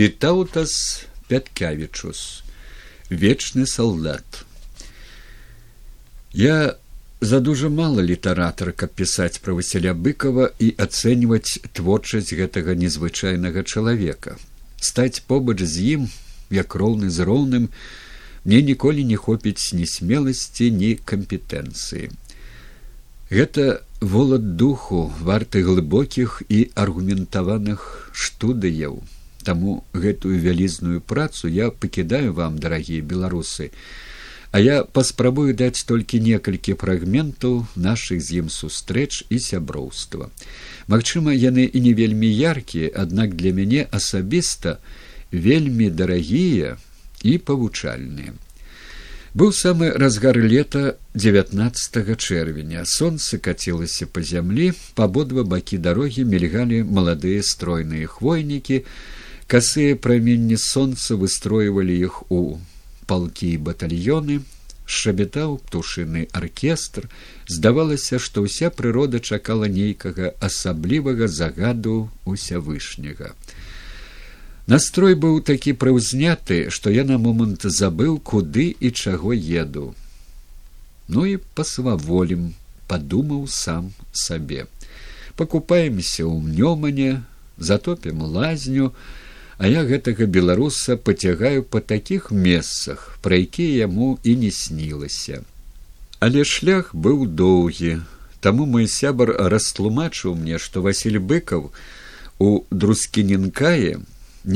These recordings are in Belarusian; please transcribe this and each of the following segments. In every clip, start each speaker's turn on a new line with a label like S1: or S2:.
S1: вітаўтас пяткявічус вечны салдат. Я за дужа мала літаратара каб пісаць пра васяля быкова і ацэньваць творчасць гэтага незвычайнага чалавека. Стаць побач з ім як роўны з роўным мне ніколі не хопіць ні смеласці ні кампетэнцыі. Гэта волат духу варты глыбокіх і аргументаваных штудыяў таму гэтую вялізную працу я пакідаю вам дарагія беларусы. А я паспрабую даць толькі некалькі фрагментаў нашых з ім сустрэч і сяброўства. Магчыма яны і не вельмі яркія аднак для мяне асабіста вельмі дарагія і павучальныя. Быў самы разгар лета девятнадцатого чэрвеня. Солнце кацілася по зямлі па абодва бакі дарогі мільгалі маладыя стройныя хвойнікі касыя праменні сонца выстройвалі іх у палкі і батальёны шабетаў птушыны аркестр здавалася што ўся прырода чакала нейкага асаблівага загаду усявышняга. Настрой быў такі прыўзняты што я на момант забыў куды і чаго еду. Ну і пасваволім падумаў сам сабе. Пакупаемся ў мнёмане затопім лазню а я гэтага беларуса пацягаю па такіх месцах пра якія яму і не снілася. Але шлях быў доўгі. Таму мой сябар растлумачыў мне што василь быкаў у друскіненкае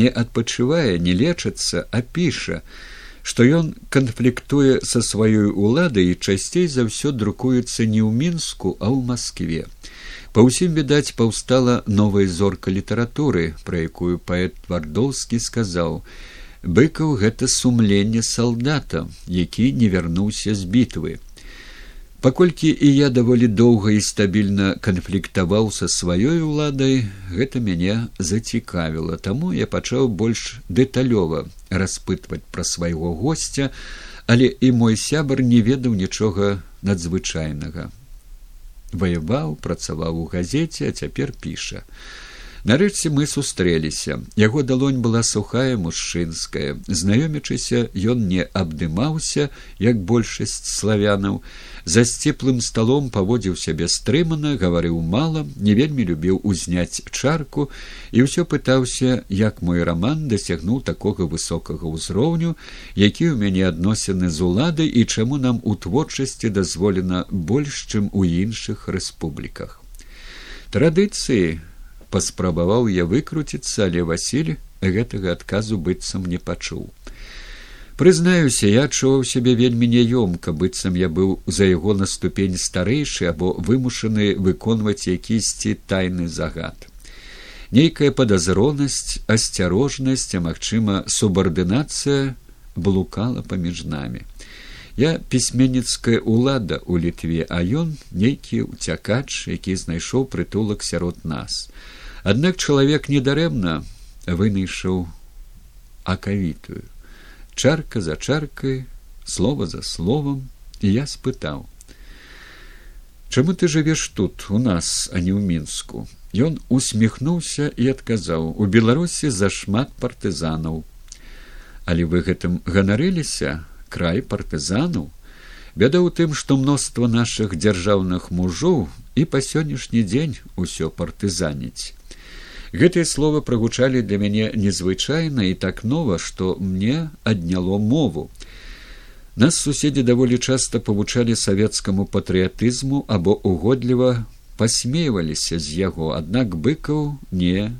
S1: не адпачывае не лечыцца а піша што ён канфліктуе са сваёй уладай і часцей за ўсё друкуецца не ў мінску а ў москве па ўсім відаць паўстала новая зорка літаратуры пра якую паэт твардоўскі сказаў. Быкаў гэта сумленне салдата які не вярнуўся з бітвы паколькі і я даволі доўга і стабільна канфліктаваў са сваёй уладай гэта мяне зацікавіла. Таму я пачаў больш дэталёва распытваць пра свайго госця але і мой сябар не ведаў нічога надзвычайнага. Ваяваў працаваў у газеце а цяпер піша нарэшце мы сустрэліся. Яго далонь была сухая мужчынская. Знаёмячыся ён не абдымаўся як большасць славянаў. За сцеплым сталом паводзіў сябе стрымана гаварыў мала не вельмі любіў узняць чарку і ўсё пытаўся як мой раман дасягнуў такога высокага ўзроўню які ў мяне адносіны з уладай і чаму нам у творчасці дазволена больш чым у іншых рэспубліках. Традыцыі паспрабаваў я выкруціцца але васіль гэтага адказу быццам не пачуў. Прызнаюся я адчуваў сябе вельмі няёмка быццам я быў за яго на ступень старэйшы або вымушаны выконваць якісьці тайны загад. Нейкая падазронасць асцярожнасць а магчыма субардынацыя блукала паміж намі. Я пісьменніцкая ўлада ў літве а ён нейкі ўцякач які знайшоў прытулак сярод нас аднак чалавек недарэмна вынайшаў акавітую. Чарка за чаркай слова за словам і я спытаў чаму ты жывеш тут у нас а не ў мінску? Ён усміхнуўся і адказаў у беларусі зашмат партызанаў але вы гэтым ганарыліся? Край партызанаў? Бяда ў тым што мноства нашых дзяржаўных мужоў і па сённяшні дзень усё партызаніць гэтыя словы прагучалі для мяне незвычайна і так нова што мне адняло мову. Нас суседзі даволі часта павучалі савецкаму патрыятызму або угодліва пасмейваліся з яго аднак быкаў не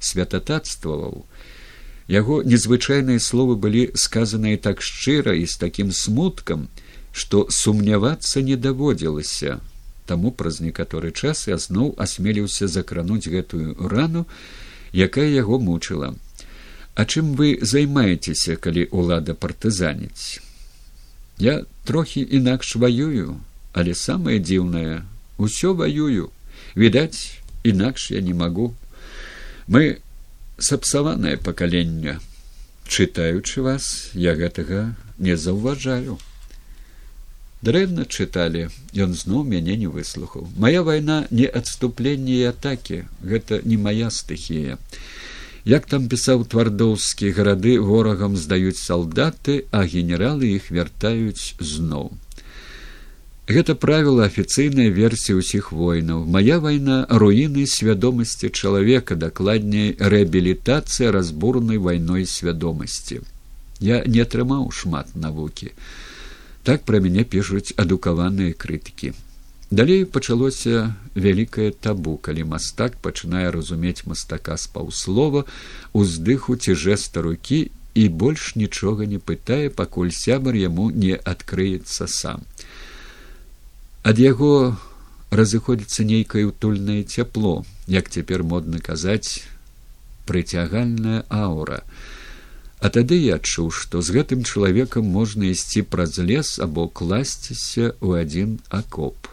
S1: святататстваваў. Яго незвычайныя словы былі сказаныя так шчыра і з такім смуткам што сумнявацца не даводзілася Таму праз некаторы час я зноў асмеліўся закрануць гэтую рану, якая яго мучыла. А чым вы займаецеся, калі ўлада партызаніць? Я трохі інакш ваюю, але самае дзіўнае усё ваюю відаць інакш я не магу мы сапсаванае пакаленне чытаючы вас я гэтага не заўважаю дрэнна чыталі ён зноў мяне не выслухаў моя вайна не адступленне і атакі гэта не моя стыхія Як там пісаў твардоўскі гарады ворагам здаюць салдаты, а генералы іх вяртаюць зноў. Гэта правіла афіцыйная версія ўсіх войнаў. Мая вайна руіны свядомасці чалавека, дакладней рэабілітацыя разбурнай вайной свядомасці. Я не атрымаў шмат навукі. Так пра мяне пішуць адукаваныя крытыкі. Далей пачалося вялікае табу, калі мастак пачынае разумець мастака з паўслова, уздыху ці жэста рукі і больш нічога не пытае, пакуль сябар яму не адкрыецца сам ад яго разыходзіцца нейкае утульнае цяпло як цяпер модна казаць прыцягальная аура а тады я адчуў што з гэтым чалавекам можна ісці праз лес або класціся ў адзін акоп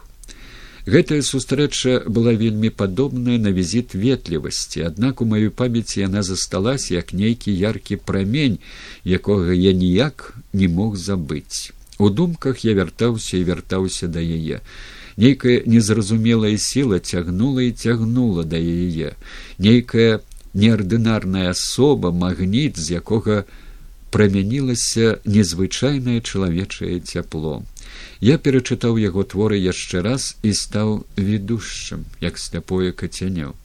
S1: гэтая сустрэча была вельмі падобная на візіт ветлівасці аднак у маёй памяці яна засталася як нейкі яркі прамень якога я ніяк не мог забыць У думках я вяртаўся і вяртаўся да яе. Нейкая незразумелая сіла цягнула і цягнула да яе. Нейкая неардынарная асоба, магніт, з якога прамянілася незвычайнае чалавечае цяпло. Я перачытаў яго творы яшчэ раз і стаў ведушчым, як сляпое кацянё.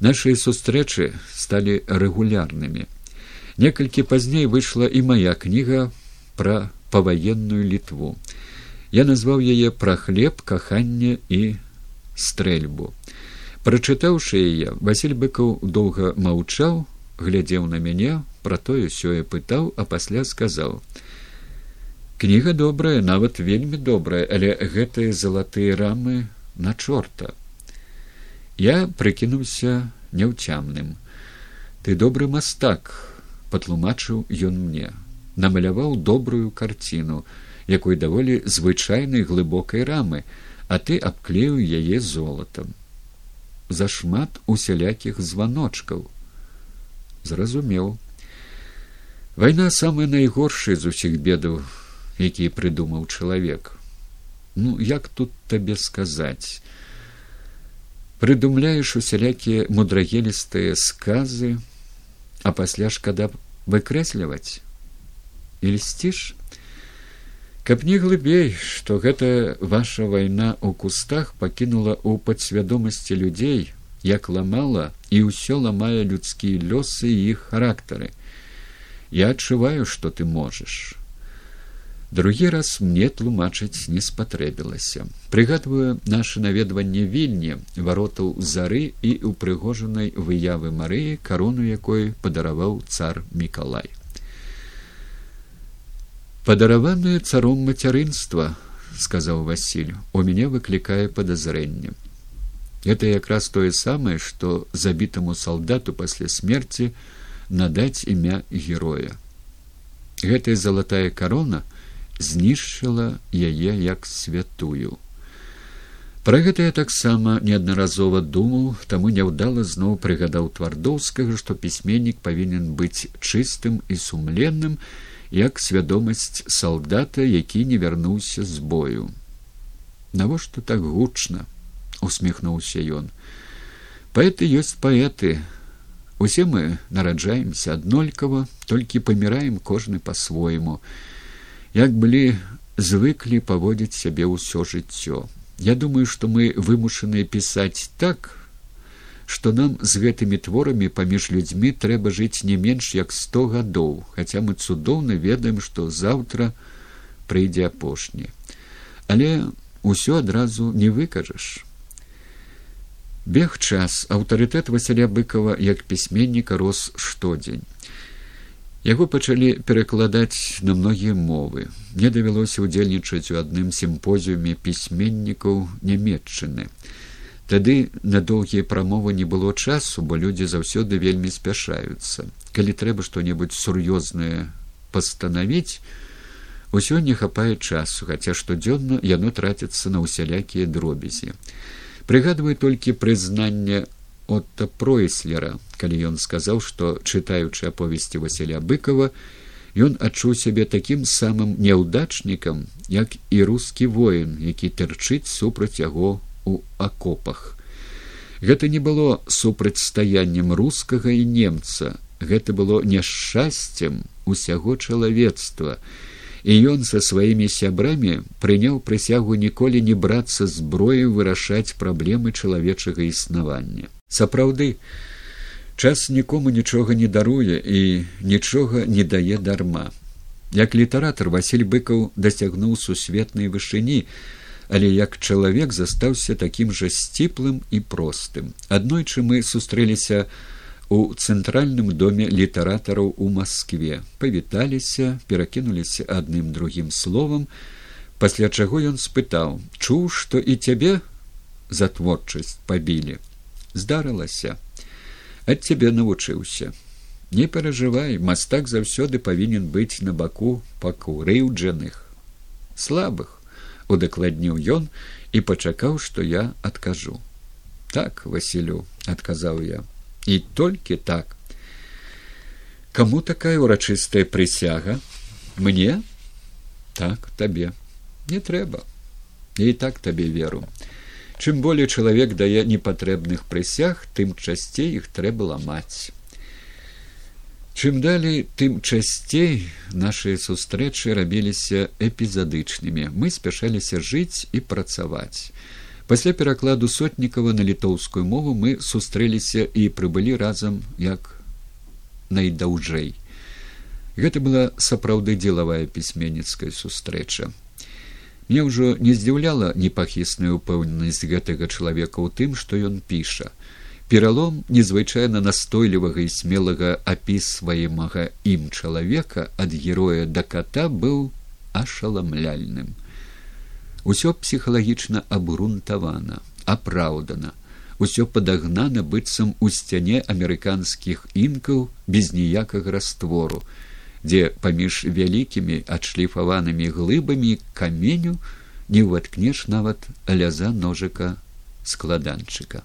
S1: Нашыя сустрэчы сталі рэгулярнымі. Некалькі пазней выйшла і моя кніга пра паваенную літву. Я назваў яе пра хлеб, каханне і стрэльбу. Прачытаўшы яе, Васіль быкаў доўга маўчаў, глядзеў на мяне, пра тое сёе пытаў, а пасля сказаў: « Кніга добрая, нават вельмі добрая, але гэтыя залатыя рамы на чорта. Я прыкінуўся няўцямным. Ты добры мастак, патлумачыў ён мне намаляваў добрую карціну, якой даволі звычайнай глыбокай рамы, а ты абклею яе золатам. Зашмат усялякіх званочкаў. Зразумеў. Вайна самая найгоршая з усіх бедаў, які прыдумаў чалавек. Ну як тут табе сказаць? Прыдумляеш усялякія мудрагелістыя сказы, а пасля шкада выкрэсліваць і льсціш каб не глыбей што гэта ваша вайна ў кустах пакінула ў падсвядомасці людзей як ламала і ўсё ламае людскія лёсы і іх характары. Я адчуваю што ты можаш. Другі раз мне тлумачыць не спатрэбілася. Прыгадваю наше наведванне вільні варотаў зары і упрыгожанай выявы марыі карону якой падараваў цар мікалай падараванае царом мацярынства сказаў василь у мяне выклікае падазрэнне это якраз тое самае што забітаму салдату пасля смерти надаць імя героя. Гэтая залатая карона знішчыла яе як святую пра гэта я таксама неаднаразова думаў таму няўдала зноў прыгадаў твардоўскага што пісьменнік павінен быць чыстым і сумленным як свядомасць салдата, які не вярнуўся з бою. Навошта так гучна усміхнуўся ён. Паэты ёсць паэты. Усе мы нараджаемся аднолькава, толькі паміраем кожны па-свойму. Як былі звыклі паводзіць сябе ўсё жыццё. Я думаю, што мы вымушаныя пісаць так, што нам з гэтымі творамі паміж людзьмі трэба жыць не менш як сто гадоў, хаця мы цудоўна ведаем, што заўтра прыйдзе апошні. Але ўсё адразу не выкажаш. Бег час аўтарытэт Васяля быкова як пісьменніка рос штодзень. Яго пачалі перакладаць на многія мовы. Мне давялося ўдзельнічаць у адным сімпозіуме пісьменнікаў нямметчыны. Тады на доўгія прамовы не было часу, бо людзі заўсёды вельмі спяшаюцца. Калі трэба што-небудзь сур'ёзнае пастанавіць, усё не хапае часу, хаця штодзённа яно траціцца на ўсялякія дробязі. Прыгадваю толькі прызнанне отта пройслера, калі ён сказаў, што чытаючы аповесці Васіля быкова, ён адчуў сябе такім самым няўдачнікам, як і рускі воін, які тырчыць супраць яго у акопах. Гэта не было супрацьстаяннем рускага і немца, гэта было няшчасцем усяго чалавецтва. І ён са сваімі сябрамі прыняў прысягу ніколі не брацца зброю вырашаць праблемы чалавечага існавання. Сапраўды час нікому нічога не даруе і нічога не дае дарма. Як літаратар василь быкаў дасягнуў сусветнай вышыні але як чалавек застаўся такім жа сціплым і простым. Аднойчы мы сустрэліся у цэнтральным доме літаратараў у москве павіталіся перакінуліся адным другім словам пасля чаго ён спытаў чуў што і цябе за творчасць пабілі? Здарылася. Ад цябе навучыўся. Не перажывай мастак заўсёды павінен быць на баку пакурыўджаных. Слабых удакладніў ён і пачакаў што я адкажу. Так василю адказаў я і толькі так. Кому такая урачыстая прысяга? Мне? Так табе. Не трэба. І так табе веру. Чым болей чалавек дае непатрэбных прысяг тым часцей іх трэба ламаць чым далей тым часцей нашыя сустрэчы рабіліся эпізадычнымі. Мы спяшаліся жыць і працаваць. Пасля перакладу сотнікава на літоўскую мову мы сустрэліся і прыбылі разам як найдаўжэй. Гэта была сапраўды дзелавая пісьменніцкая сустрэча. Мне ўжо не здзіўляла непахісная ўпэўненасць гэтага чалавека ў тым што ён піша пералом незвычайна настойлівага і смелага апісваемага ім чалавека ад героя да ката быў ашаламляльным. Усё псіхалагічна абгрунтавана апраўдана усё падагнана быццам у сцяне амерыканскіх інкаў без ніякага раствору дзе паміж вялікімі адшліфаванымі глыбамі каменю не ўваткнеш нават ляза ножыка складанчыка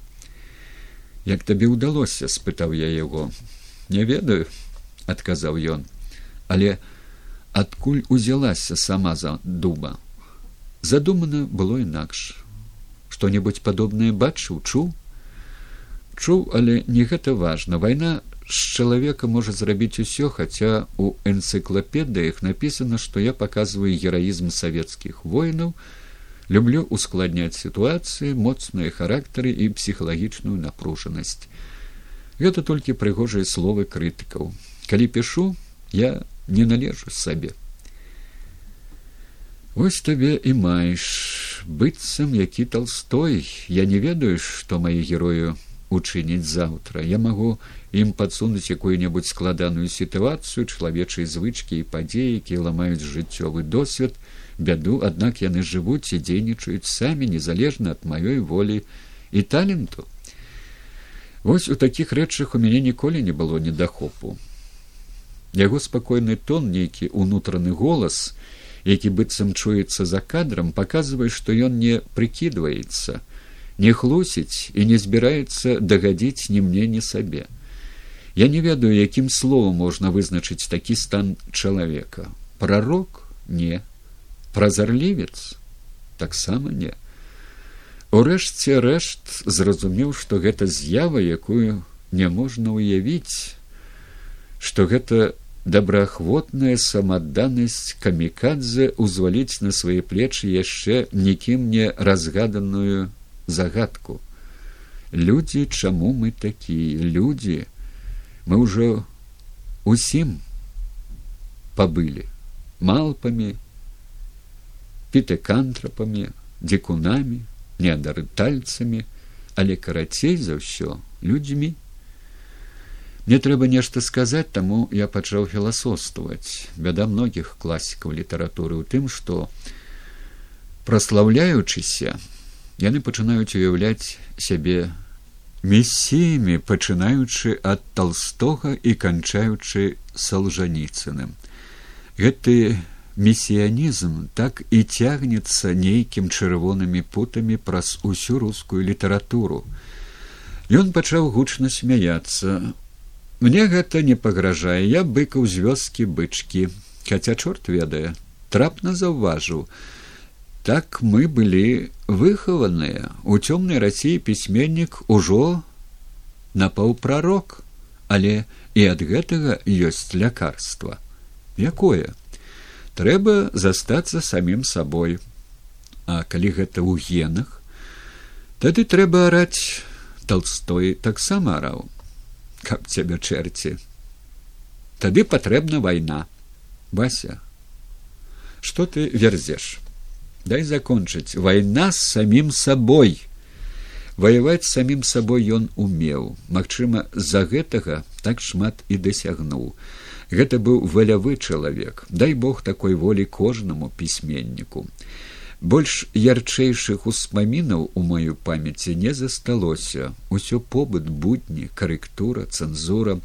S1: як табе ўдалося спытаў я яго. Не ведаю адказаў ён. Але адкуль узялася сама за дуба задумана было інакш. Што небудзь падобнае бачыў чуў? Чуў але не гэта важна. Вайна з чалавека можа зрабіць усё хаця у энцыклапедыях напісана што я паказваю гераізм савецкіх воінаў люблю ускладняць сітуацыі моцныя характары і псіхалагічную напружанасць. Гэта толькі прыгожыя словы крытыкаў. Калі пішу я не належу сабе. Вось табе і маеш. Быццам які толстой. Я не ведаю што мае герою учыніць заўтра. Я магу ім падсунуць якую-небудзь складаную сітуацыю чалавечай звычкі і падзеі якія ламаюць жыццёвы досвед бяду аднак яны жывуць і дзейнічаюць самі незалежна ад маёй волі і таленту. Вось у такіх рэчах у мяне ніколі не было недахопу. Яго спакойны тон нейкі унутраны голас які быццам чуецца за кадрам паказвае што ён не прыкідваецца не хлусіць і не збіраецца дагадзіць ні мне ні сабе. Я не ведаю якім словам можна вызначыць такі стан чалавека. Прарок не празарлівец таксама не. Урэшце рэшт зразумеў што гэта з'ява якую няможна ўявіць што гэта добраахвотная самадданасць камікадзе ўзваліць на свае плечы яшчэ нікім не разгаданую загадку. Людзі чаму мы такія? Людзі мы ўжо усім пабылі малпамі пітэкантрапамі дзекунамі неадарытальцамі але карацей за ўсё людзьмі мне трэба нешта сказаць таму я пачаў філасофстваваць бяда многіх класікаў літаратуры ў тым што праслаўляючыся яны пачынаюць уяўляць сябе месіямі пачынаючы ад толстога і канчаючы салжаніцыным. Гэты месіянізм так і цягнецца нейкім чырвонымі путамі праз усю рускую літаратуру. Ён пачаў гучна смяяцца. Мне гэта не пагражае я быкаў з вёскі бычкі. Хаця чорт ведае трапна заўважыў. Так мы былі выхаваныя. У цёмнай рассіі пісьменнік ужо напаўпрарок. Але і ад гэтага ёсць лякарства. Якое трэба застацца самім сабой. А калі гэта ў генах тады трэба араць. Толстой таксама араў каб цябе чэрці. Тады патрэбна вайна. Вася что ты верзеш дай закончыць. Вайна з самім сабой. Ваяваць самім сабой ён умеў. Магчыма з-за гэтага так шмат і дасягнуў гэта быў валявы чалавек. Дай бог такой волі кожнаму пісьменніку. Больш ярчэйшых успамінаў у маю памяці не засталося. Усё побыт будні карэктура цэнзура.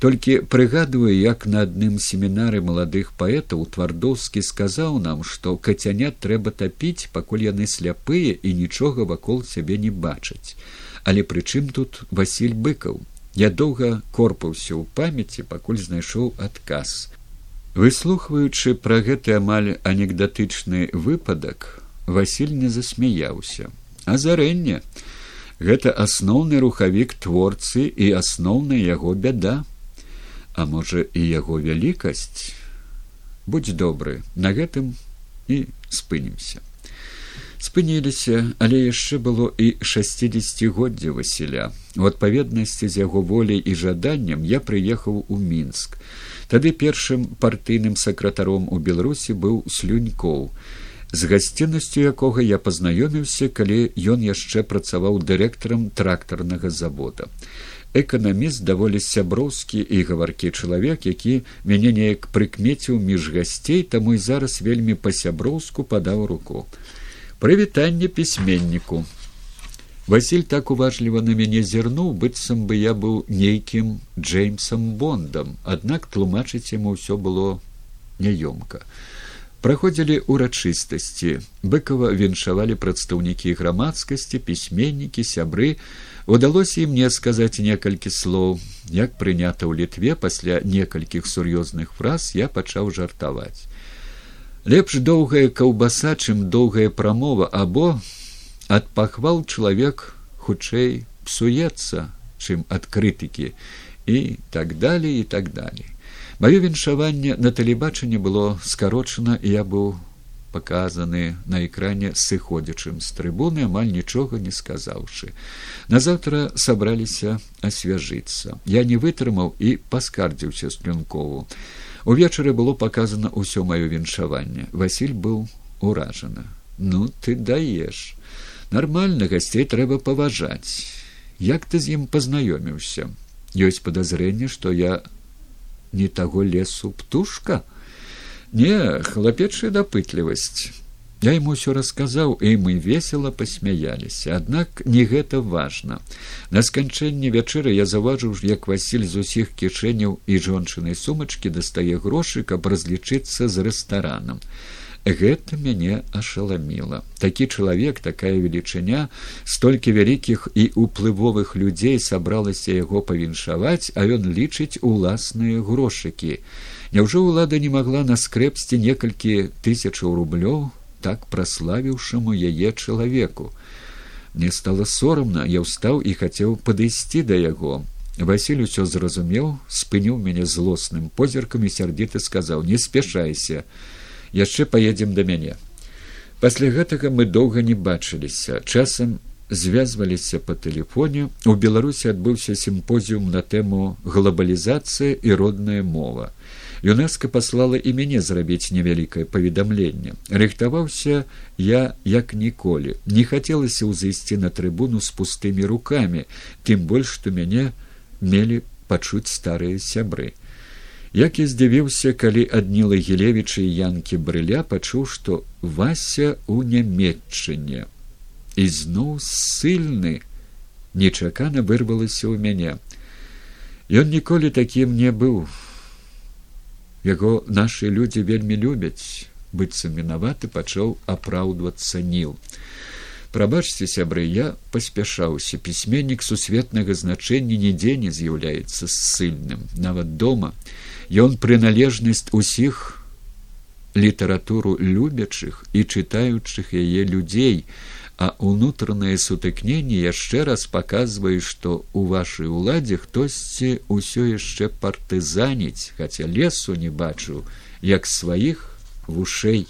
S1: Толькі прыгадваю як на адным семінары маладых паэтаў твардоўскі сказаў нам што кацянят трэба тапіць пакуль яны сляпыя і нічога вакол сябе не бачаць. Але прычым тут василь быкаў я доўга корпаўся ў памяці пакуль знайшоў адказ. Выслухваючы пра гэты амаль анекдатычны выпадак василь не засмяяўся. Азарэнне. Гэта асноўны рухавік творцы і асноўная яго бяда. А можа і яго вялікасць? Будь добры на гэтым і спынімся спыніліся але яшчэ было і шестидесятгоддзя васіля. У адпаведнасці з яго воляй і жаданнем я прыехаў у мінск. Тады першым партыйным сакратаром у беларусі быў слюнькоў з гасціннасцю якога я пазнаёміўся калі ён яшчэ працаваў дырэктарам трактарнага завода. Эканаміст даволі сяброўскі і гаваркі чалавек які мяне неяк прыкмеціў між гасцей таму і зараз вельмі па-сяброўску падаў руку прывітанне пісьменніку. Василь так уважліва на мяне зірнуў быццам бы я быў нейкім джеймсом бондам. Аднак тлумачыць яму ўсё было няёмка. Праходзілі ўрачыстасці. Быкова віншавалі прадстаўнікі грамадскасці пісьменнікі сябры. Удалося і мне сказаць некалькі слоў. Як прынята ў літве пасля некалькіх сур'ёзных фраз я пачаў жартаваць лепш доўгая каўбаса чым доўгая прамова або ад пахвал чалавек хутчэй псуецца чым ад крытыкі і так далей і так далей. Маё віншаванне на тэлебачанне было скарочана і я быў паказаны на экране сыходзячым з трыбуны амаль нічога не сказаўшы. Назаўтра сабраліся асвяжыцца. Я не вытрымаў і паскардзіўся сплюнкову увечары было паказана ўсё маё віншаванне. Василь быў уражана ну ты даеш. Нармальна гасцей трэба паважаць. Як ты з ім пазнаёміўся? Ёсць падазрэнне што я не таго лесу птушка? Не хлапечая дапытлівасць я ему ўсё расказаў і мы весела пасмяяліся аднак не гэта важна на сканчэнне вячэры я заўважыў як василь з усіх кішэняў і жончынай сумачкі дастае грошы каб разлічыцца з рэстаранам гэта мяне ашаламіла. Такі чалавек такая велічыня столькі вялікіх і уплывовых людзей сабралася яго павіншаваць а ён лічыць уласныя грошыкі. Няўжо ўлада не магла наскрэпсці некалькі тысячаў рублёў так праславіўшаму яе чалавеку. Мне стало сорамна, я ўстаў і хацеў падысці да яго. Васіль усё зразумеў, спыніў мяне злосным позіркам і сярдзіты сказаў: « Не спяшайся, яшчэ паедзем да мяне. Пасля гэтага мы доўга не бачыліся. часам звязваліся па тэлефоне. У Беларусі адбыўся сімпозіум на тэму глобалізацыя і родная мова юнеска паслала і мяне зрабіць невялікае паведамленне рыхтаваўся я як ніколі не хацелася ўзайсці на трыбуну з пустымі рукамі тым больш што мяне мелі пачуць старыя сябры. Як я здзівіўся калі адніла гілевічы янкі брыля пачуў што вася у нямметчыне і зноў ссыльны нечакана вырвалася ў мяне ён ніколі такім не быў яго нашы людзі вельмі любяць быццам вінаваты пачаў апраўдвацца ніл. Прабачце сябры я паспяшаўся. Пісьменнік сусветнага значэння нідзе не з'яўляецца ссыльным. Нават дома ён прыналежнасць усіх літаратуру любячых і чытаючых яе людзей, а унутранае сутыкненне яшчэ раз паказвае, што ў вашай уладзе хтосьці ўсё яшчэ партызаніць, хаця лесу не бачыў, як сваіх вушэй.